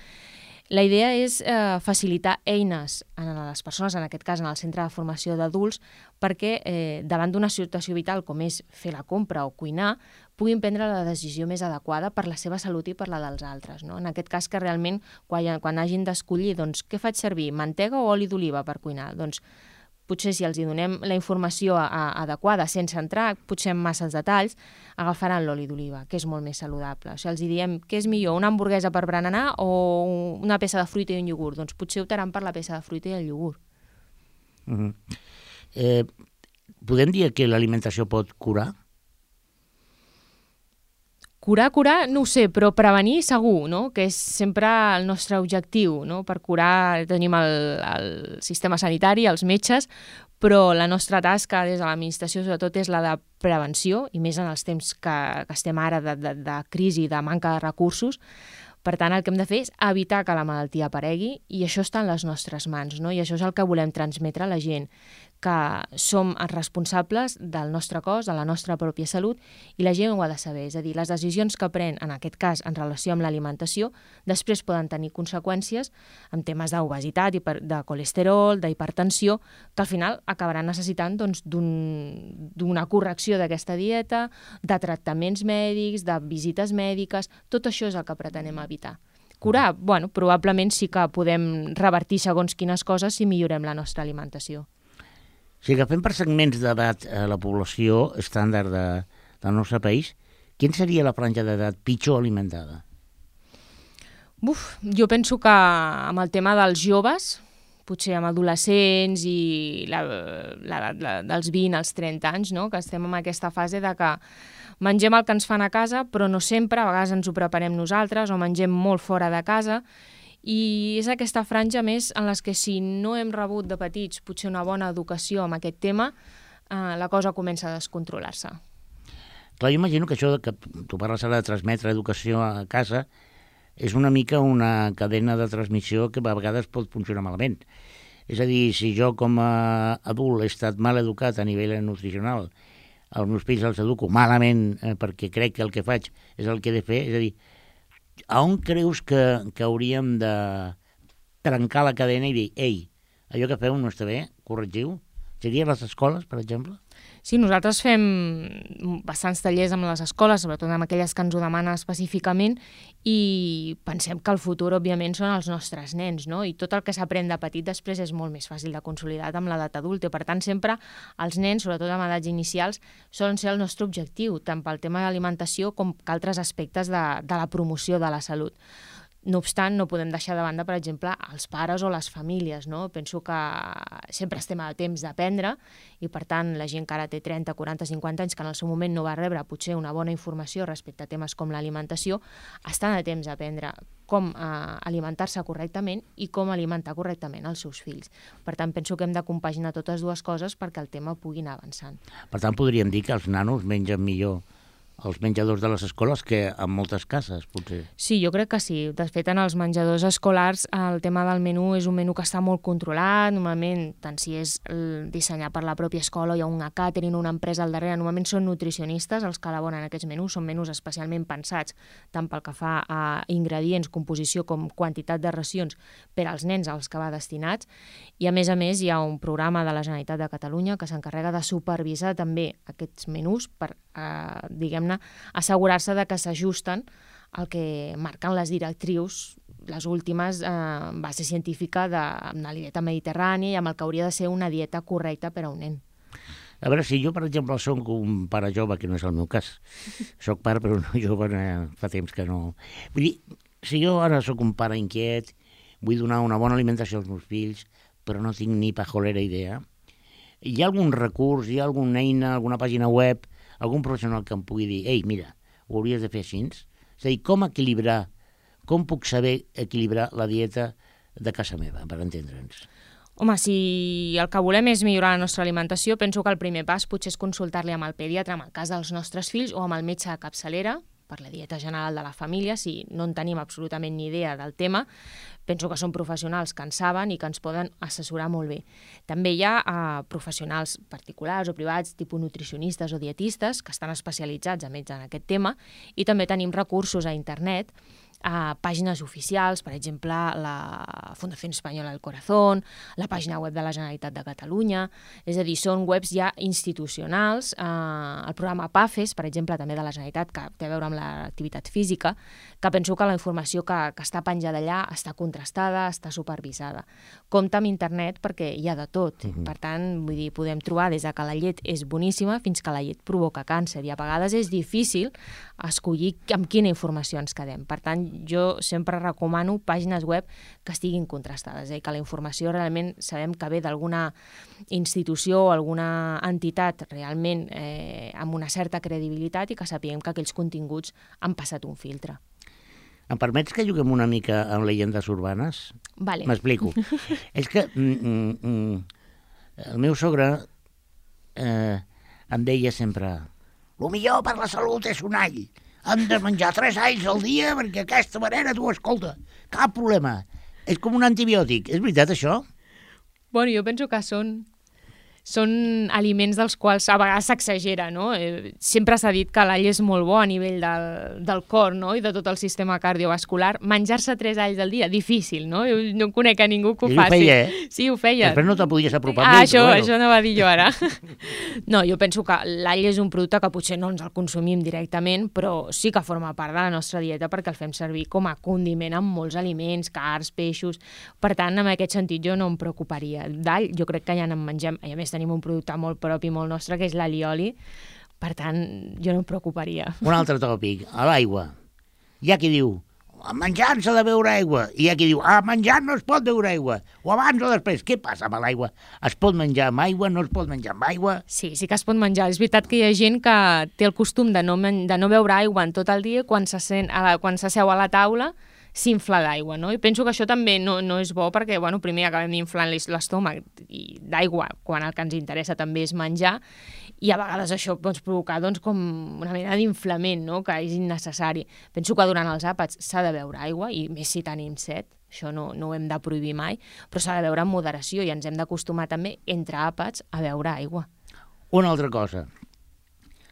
La idea és eh, facilitar eines a les persones, en aquest cas en el centre de formació d'adults, perquè eh, davant d'una situació vital com és fer la compra o cuinar, puguin prendre la decisió més adequada per la seva salut i per la dels altres. No? En aquest cas que realment quan, quan hagin d'escollir doncs, què faig servir, mantega o oli d'oliva per cuinar? Doncs potser si els hi donem la informació a, a, adequada sense entrar potser en massa detalls, agafaran l'oli d'oliva, que és molt més saludable. O sigui, els hi diem què és millor, una hamburguesa per berenar o una peça de fruita i un iogurt? Doncs potser optaran per la peça de fruita i el iogurt.
Uh -huh. eh, podem dir que l'alimentació pot curar?
Curar, curar, no ho sé, però prevenir segur, no? que és sempre el nostre objectiu. No? Per curar tenim el, el sistema sanitari, els metges, però la nostra tasca des de l'administració sobretot és la de prevenció, i més en els temps que, que estem ara de, de, de crisi, de manca de recursos. Per tant, el que hem de fer és evitar que la malaltia aparegui i això està en les nostres mans, no? i això és el que volem transmetre a la gent, que som els responsables del nostre cos, de la nostra pròpia salut, i la gent ho ha de saber. És a dir, les decisions que pren, en aquest cas, en relació amb l'alimentació, després poden tenir conseqüències en temes d'obesitat, de colesterol, d'hipertensió, que al final acabaran necessitant doncs, d'un- d'una correcció d'aquesta dieta, de tractaments mèdics, de visites mèdiques, tot això és el que pretenem evitar. Curar, bueno, probablement sí que podem revertir segons quines coses si millorem la nostra alimentació.
Si agafem per segments d'edat a la població estàndard de, del nostre país, quina seria la franja d'edat pitjor alimentada?
Buf, jo penso que amb el tema dels joves, potser amb adolescents i la, dels 20 als 30 anys, no? que estem en aquesta fase de que mengem el que ens fan a casa, però no sempre, a vegades ens ho preparem nosaltres o mengem molt fora de casa, i és aquesta franja més en les que si no hem rebut de petits potser una bona educació amb aquest tema, eh, la cosa comença a descontrolar-se.
Clar, jo imagino que això que tu parles ara de transmetre educació a casa és una mica una cadena de transmissió que a vegades pot funcionar malament. És a dir, si jo com a adult he estat mal educat a nivell nutricional, els meus fills els educo malament eh, perquè crec que el que faig és el que he de fer, és a dir, a on creus que, que hauríem de trencar la cadena i dir, ei, allò que feu no està bé, corregiu? Seria les escoles, per exemple?
Sí, nosaltres fem bastants tallers amb les escoles, sobretot amb aquelles que ens ho demanen específicament, i pensem que el futur, òbviament, són els nostres nens, no? I tot el que s'aprèn de petit després és molt més fàcil de consolidar amb l'edat adulta. Per tant, sempre els nens, sobretot amb edats inicials, solen ser el nostre objectiu, tant pel tema de l'alimentació com que altres aspectes de, de la promoció de la salut. No obstant, no podem deixar de banda, per exemple, els pares o les famílies. No? Penso que sempre estem a temps d'aprendre i, per tant, la gent que ara té 30, 40, 50 anys, que en el seu moment no va rebre potser una bona informació respecte a temes com l'alimentació, estan a temps d'aprendre com eh, alimentar-se correctament i com alimentar correctament els seus fills. Per tant, penso que hem de compaginar totes dues coses perquè el tema pugui anar avançant.
Per tant, podríem dir que els nanos mengen millor els menjadors de les escoles que en moltes cases, potser.
Sí, jo crec que sí. De fet, en els menjadors escolars el tema del menú és un menú que està molt controlat. Normalment, tant si és dissenyat per la pròpia escola o hi ha una catering, una empresa al darrere, normalment són nutricionistes els que elaboren aquests menús. Són menús especialment pensats tant pel que fa a ingredients, composició com quantitat de racions per als nens als que va destinats. I, a més a més, hi ha un programa de la Generalitat de Catalunya que s'encarrega de supervisar també aquests menús per, eh, diguem diguem-ne, assegurar-se de que s'ajusten al que marquen les directrius les últimes eh, base científica de, de la dieta mediterrània i amb el que hauria de ser una dieta correcta per a un nen.
A veure, si jo, per exemple, soc un pare jove, que no és el meu cas, soc pare però no jove, eh, fa temps que no... Vull dir, si jo ara sóc un pare inquiet, vull donar una bona alimentació als meus fills, però no tinc ni pajolera idea, hi ha algun recurs, hi ha alguna eina, alguna pàgina web algun professional que em pugui dir ei, mira, ho hauries de fer així? És a dir, com equilibrar, com puc saber equilibrar la dieta de casa meva, per entendre'ns?
Home, si el que volem és millorar la nostra alimentació, penso que el primer pas potser és consultar-li amb el pediatre, en el cas dels nostres fills, o amb el metge de capçalera, per la dieta general de la família, si no en tenim absolutament ni idea del tema, penso que són professionals que en saben i que ens poden assessorar molt bé. També hi ha eh, professionals particulars o privats, tipus nutricionistes o dietistes, que estan especialitzats a més en aquest tema, i també tenim recursos a internet a pàgines oficials, per exemple, la Fundació Espanyola del Corazón, la pàgina web de la Generalitat de Catalunya, és a dir, són webs ja institucionals. Eh, el programa PAFES, per exemple, també de la Generalitat, que té a veure amb l'activitat física, que penso que la informació que, que està penjada allà està contrastada, està supervisada. Compte amb internet perquè hi ha de tot. Uh -huh. Per tant, vull dir, podem trobar des de que la llet és boníssima fins que la llet provoca càncer i a vegades és difícil escollir amb quina informació ens quedem. Per tant, jo sempre recomano pàgines web que estiguin contrastades, eh? que la informació realment sabem que ve d'alguna institució o alguna entitat realment eh, amb una certa credibilitat i que sapiguem que aquells continguts han passat un filtre.
Em permets que juguem una mica amb llegendes urbanes?
Vale.
M'explico. és que mm, mm, mm, el meu sogre eh, em deia sempre el millor per la salut és un all. Hem de menjar tres alls al dia perquè aquesta manera, tu, escolta, cap problema. És com un antibiòtic. És veritat, això?
Bueno, jo penso que són són aliments dels quals a vegades s'exagera, no? Eh, sempre s'ha dit que l'all és molt bo a nivell del, del cor, no?, i de tot el sistema cardiovascular. Menjar-se tres alls al dia, difícil, no? Jo no conec a ningú que ho
Ell ho
faci.
feia, eh?
Sí, ho feia.
Després no te podies apropar
Ah,
ell,
això,
bueno.
això no va dir jo ara. no, jo penso que l'all és un producte que potser no ens el consumim directament, però sí que forma part de la nostra dieta perquè el fem servir com a condiment en molts aliments, cars, peixos... Per tant, en aquest sentit, jo no em preocuparia. D'all, jo crec que ja en mengem, i a més tenim un producte molt propi, molt nostre, que és l'alioli, per tant, jo no em preocuparia.
Un altre tòpic, a l'aigua. Hi ha qui diu, a menjar s'ha de beure aigua. I hi ha qui diu, a menjar no es pot beure aigua. O abans o després. Què passa amb l'aigua? Es pot menjar amb aigua, no es pot menjar amb aigua?
Sí, sí que es pot menjar. És veritat que hi ha gent que té el costum de no, de no beure aigua en tot el dia quan se sent quan s'asseu a la taula s'infla d'aigua, no? I penso que això també no, no és bo perquè, bueno, primer acabem inflant l'estómac d'aigua quan el que ens interessa també és menjar i a vegades això pot provocar doncs, com una mena d'inflament, no? que és innecessari. Penso que durant els àpats s'ha de beure aigua i més si tenim set, això no, no ho hem de prohibir mai, però s'ha de beure amb moderació i ens hem d'acostumar també, entre àpats, a beure aigua.
Una altra cosa,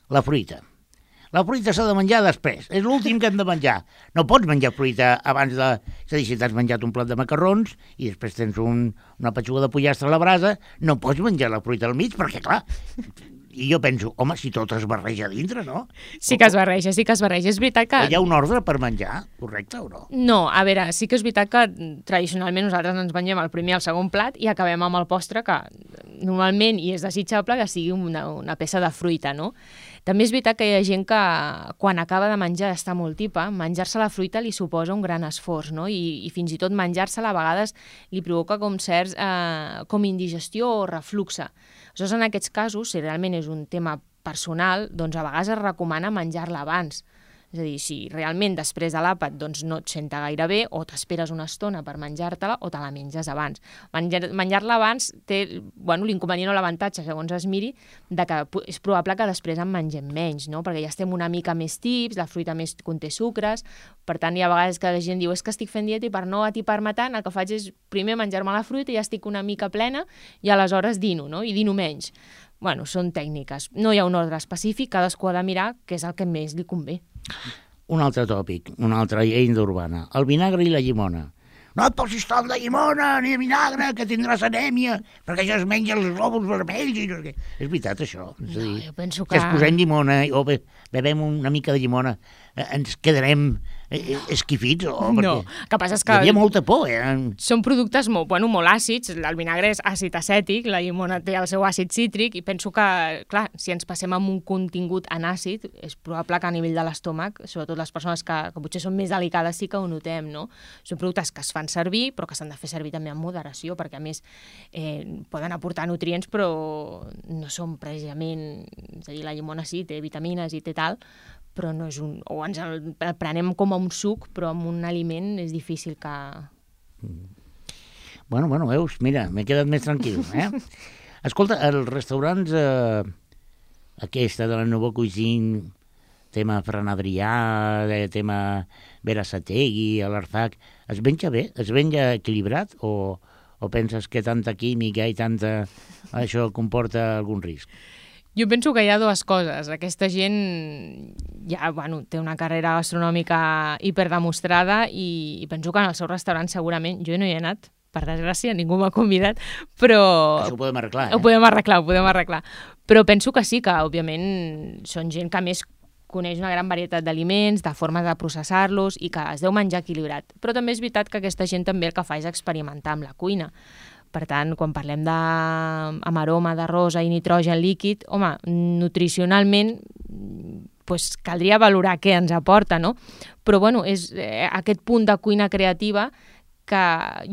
la fruita. La fruita s'ha de menjar després, és l'últim que hem de menjar. No pots menjar fruita abans de... És a dir, si t'has menjat un plat de macarrons i després tens un, una petxuga de pollastre a la brasa, no pots menjar la fruita al mig perquè, clar, I jo penso, home, si tot es barreja a dintre, no?
Sí que es barreja, sí que es barreja. És veritat que...
Hi ha un ordre per menjar, correcte o no?
No, a veure, sí que és veritat que tradicionalment nosaltres ens mengem el primer i el segon plat i acabem amb el postre que normalment i és desitjable que sigui una, una peça de fruita, no? També és veritat que hi ha gent que quan acaba de menjar està molt tipa, menjar-se la fruita li suposa un gran esforç, no? I, i fins i tot menjar-se-la a vegades li provoca com certs, eh, com indigestió o refluxe. Aleshores, en aquests casos, si realment és un tema personal, doncs a vegades es recomana menjar-la abans. És a dir, si realment després de l'àpat doncs, no et senta gaire bé, o t'esperes una estona per menjar-te-la o te la menges abans. Menjar- Menjar-la abans té bueno, l'inconvenient o l'avantatge, segons es miri, de que és probable que després en mengem menys, no? perquè ja estem una mica més tips, la fruita més conté sucres, per tant hi ha vegades que la gent diu és que estic fent dieta i per no atipar-me tant el que faig és primer menjar-me la fruita i ja estic una mica plena i aleshores dino, no? i dino menys. Bueno, són tècniques. No hi ha un ordre específic, cadascú ha de mirar què és el que més li convé.
Un altre tòpic, una altra lleida urbana, el vinagre i la llimona. No et posis tant de llimona ni de vinagre, que tindràs anèmia, perquè això es menja els glòbuls vermells i no sé què. És veritat, això? És a
No,
dir,
jo penso
que
que...
es posem llimona o be bevem una mica de llimona, eh, ens quedarem esquifits? O,
No,
perquè
el que passa és
Hi
que
havia molta por, eh?
són productes molt, bueno, molt àcids. El vinagre és àcid acètic, la llimona té el seu àcid cítric i penso que, clar, si ens passem amb un contingut en àcid, és probable que a nivell de l'estómac, sobretot les persones que, que potser són més delicades, sí que ho notem, no? Són productes que es fan servir, però que s'han de fer servir també amb moderació, perquè a més eh, poden aportar nutrients, però no són precisament... És a dir, la llimona sí, té vitamines i té tal, però no és un... O ens el prenem com a un suc, però amb un aliment és difícil que,
Bueno, bueno, veus, mira, m'he quedat més tranquil, eh? Escolta, els restaurants, eh, aquesta de la Nouveau Cuisine, tema Fran Adrià, eh, tema Vera Sategui, a l'Arfac, es menja bé? Es menja equilibrat? O, o penses que tanta química i tanta... això comporta algun risc?
Jo penso que hi ha dues coses. Aquesta gent ja bueno, té una carrera gastronòmica hiperdemostrada i, i penso que en el seu restaurant segurament, jo no hi he anat, per desgràcia, ningú m'ha convidat, però...
Això ho podem arreglar,
Ho
eh?
podem arreglar, ho podem arreglar. Però penso que sí, que òbviament són gent que més coneix una gran varietat d'aliments, de formes de processar-los i que es deu menjar equilibrat. Però també és veritat que aquesta gent també el que fa és experimentar amb la cuina. Per tant, quan parlem de, amb aroma de rosa i nitrogen líquid, home, nutricionalment pues, caldria valorar què ens aporta, no? Però bueno, és eh, aquest punt de cuina creativa que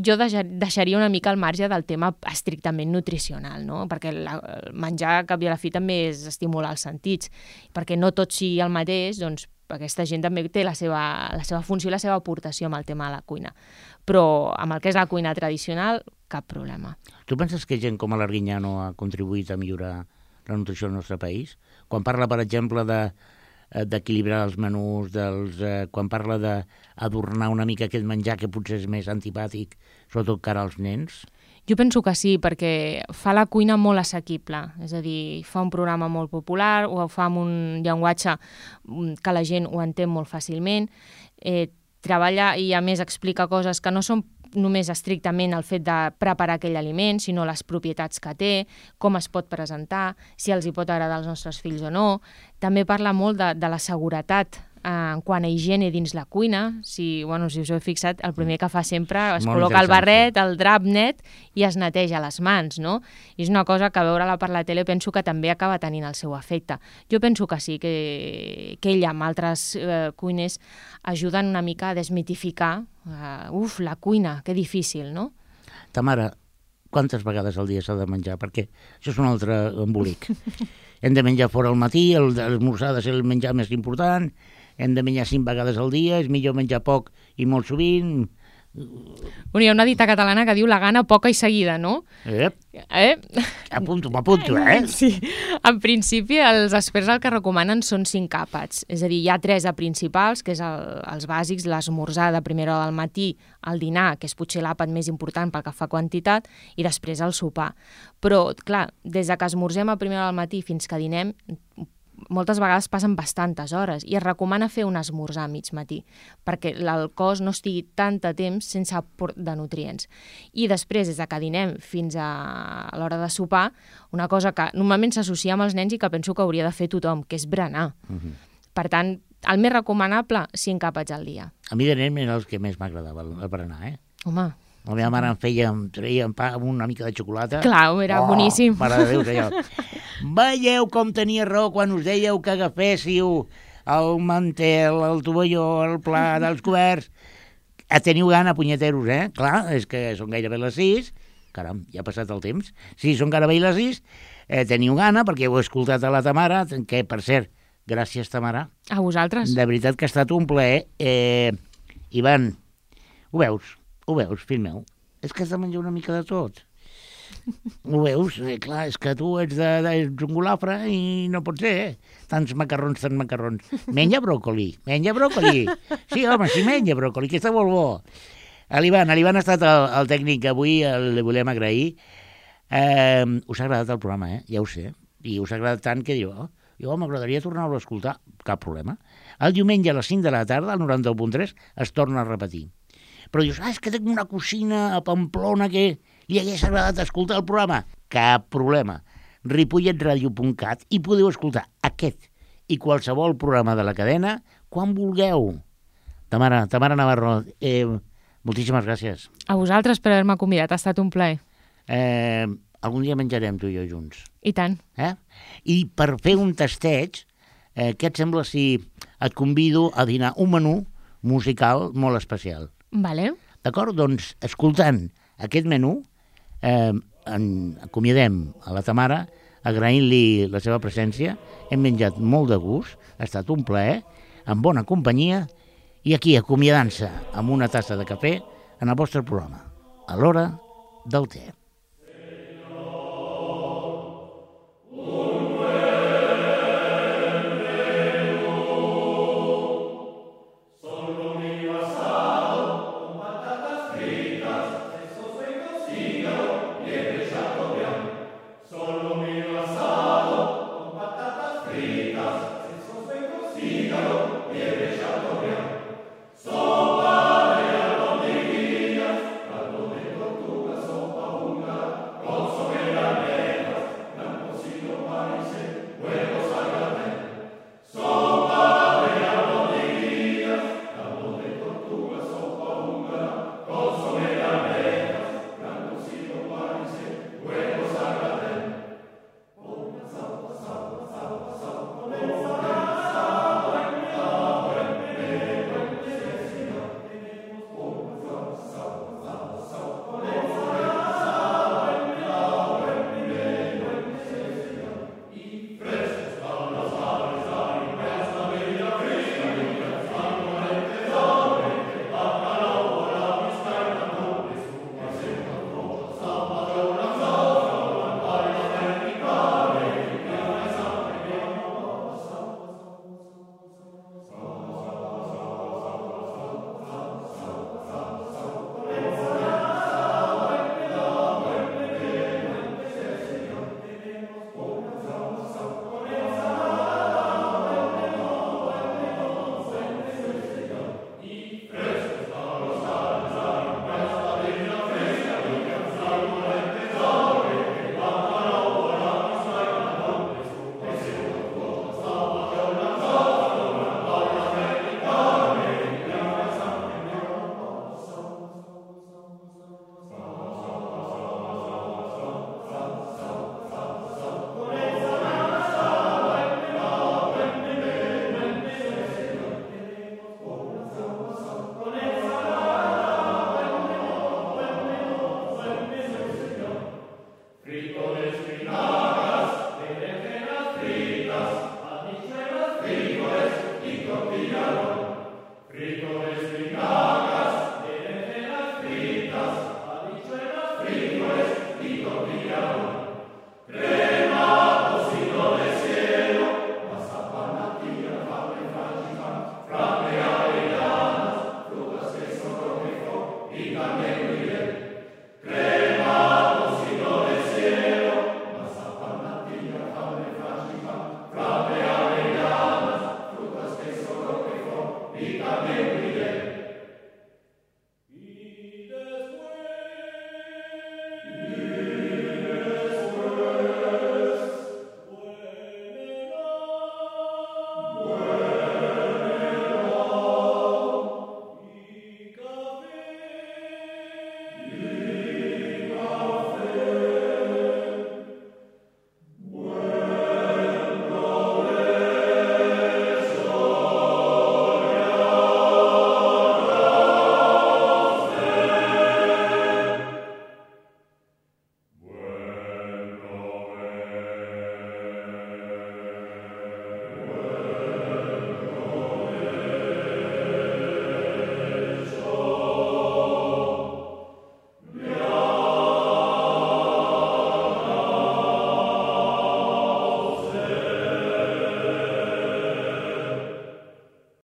jo deixar, deixaria una mica al marge del tema estrictament nutricional, no? perquè la, menjar, al cap i a la fi, també és estimular els sentits, perquè no tot sigui el mateix, doncs aquesta gent també té la seva, la seva funció i la seva aportació amb el tema de la cuina. Però amb el que és la cuina tradicional, cap problema.
Tu penses que gent com l'Arguinyano ha contribuït a millorar la nutrició al nostre país? Quan parla, per exemple, de eh, d'equilibrar els menús, dels, eh, quan parla d'adornar una mica aquest menjar que potser és més antipàtic, sobretot cara als nens,
Jo penso que sí, perquè fa la cuina molt assequible, és a dir, fa un programa molt popular, o fa amb un llenguatge mm, que la gent ho entén molt fàcilment, eh, treballa i a més explica coses que no són només estrictament el fet de preparar aquell aliment, sinó les propietats que té, com es pot presentar, si els hi pot agradar als nostres fills o no. També parla molt de, de la seguretat en quant a higiene dins la cuina. Si, bueno, si us heu fixat, el primer que fa sempre es
Molt
col·loca el barret, el drap net i es neteja les mans, no? I és una cosa que veure-la per la tele penso que també acaba tenint el seu efecte. Jo penso que sí, que, que ella amb altres eh, cuiners ajuden una mica a desmitificar uh, uf, la cuina, que difícil, no?
ta mare, quantes vegades al dia s'ha de menjar? Perquè això és un altre embolic. hem de menjar fora al matí, el l'esmorzar ha de ser el menjar més important, hem de menjar cinc vegades al dia, és millor menjar poc i molt sovint.
Bueno, hi ha una dita catalana que diu la gana poca i seguida, no?
Eh,
Eh?
apunto, m'apunto, eh?
Sí. En principi, els experts el que recomanen són cinc àpats. És a dir, hi ha tres de principals, que és el, els bàsics, l'esmorzar de primera hora del matí, el dinar, que és potser l'àpat més important pel que fa quantitat, i després el sopar. Però, clar, des de que esmorzem a primera hora del matí fins que dinem, moltes vegades passen bastantes hores i es recomana fer un esmorzar a mig matí perquè el cos no estigui tant de temps sense aport de nutrients. I després, des de que dinem fins a l'hora de sopar, una cosa que normalment s'associa amb els nens i que penso que hauria de fer tothom, que és berenar. Per tant, el més recomanable, cinc àpats al dia.
A mi de nen era el que més m'agradava, el berenar, eh?
Home,
La meva mare em feia, em treia en pa amb una mica de xocolata.
clar, era boníssim.
Mare de Déu, jo. Veieu com tenia raó quan us dèieu que agaféssiu el mantel, el tovalló, el plat, els coberts. Eh, Teniu gana, punyeteros, eh? Clar, és que són gairebé les 6. Caram, ja ha passat el temps. Sí, són gairebé les 6. Eh, teniu gana, perquè heu escoltat a la Tamara, que, per cert, gràcies, Tamara.
A vosaltres?
De veritat que ha estat un plaer. Eh, Ivan, ho veus? Ho veus, fill meu? És que has de menjar una mica de tot. Ho veus? Eh, clar, és que tu ets, de, de, ets un golafre i no pot ser, eh? Tants macarrons, tants macarrons. Menja bròcoli, menja bròcoli. Sí, home, sí menja bròcoli, que està molt bo. L'Ivan, l'Ivan ha estat el, el tècnic que avui el, li volem agrair. Eh, us ha agradat el programa, eh? Ja ho sé. I us ha agradat tant que diu, oh, jo m'agradaria tornar-lo a escoltar. Cap problema. El diumenge a les 5 de la tarda, al 91.3, es torna a repetir. Però dius, ah, és que tinc una cosina a Pamplona que li hagués agradat escoltar el programa. Cap problema. ripolletradio.cat i podeu escoltar aquest i qualsevol programa de la cadena quan vulgueu. Tamara, Tamara Navarro, eh, moltíssimes gràcies.
A vosaltres per haver-me convidat, ha estat un plaer.
Eh, algun dia menjarem tu i jo junts.
I tant.
Eh? I per fer un tasteig, eh, què et sembla si et convido a dinar un menú musical molt especial?
Vale.
D'acord? Doncs, escoltant aquest menú, eh, en, acomiadem a la Tamara, agraint-li la seva presència. Hem menjat molt de gust, ha estat un plaer, amb bona companyia, i aquí acomiadant-se amb una tassa de cafè en el vostre programa, a l'hora del té.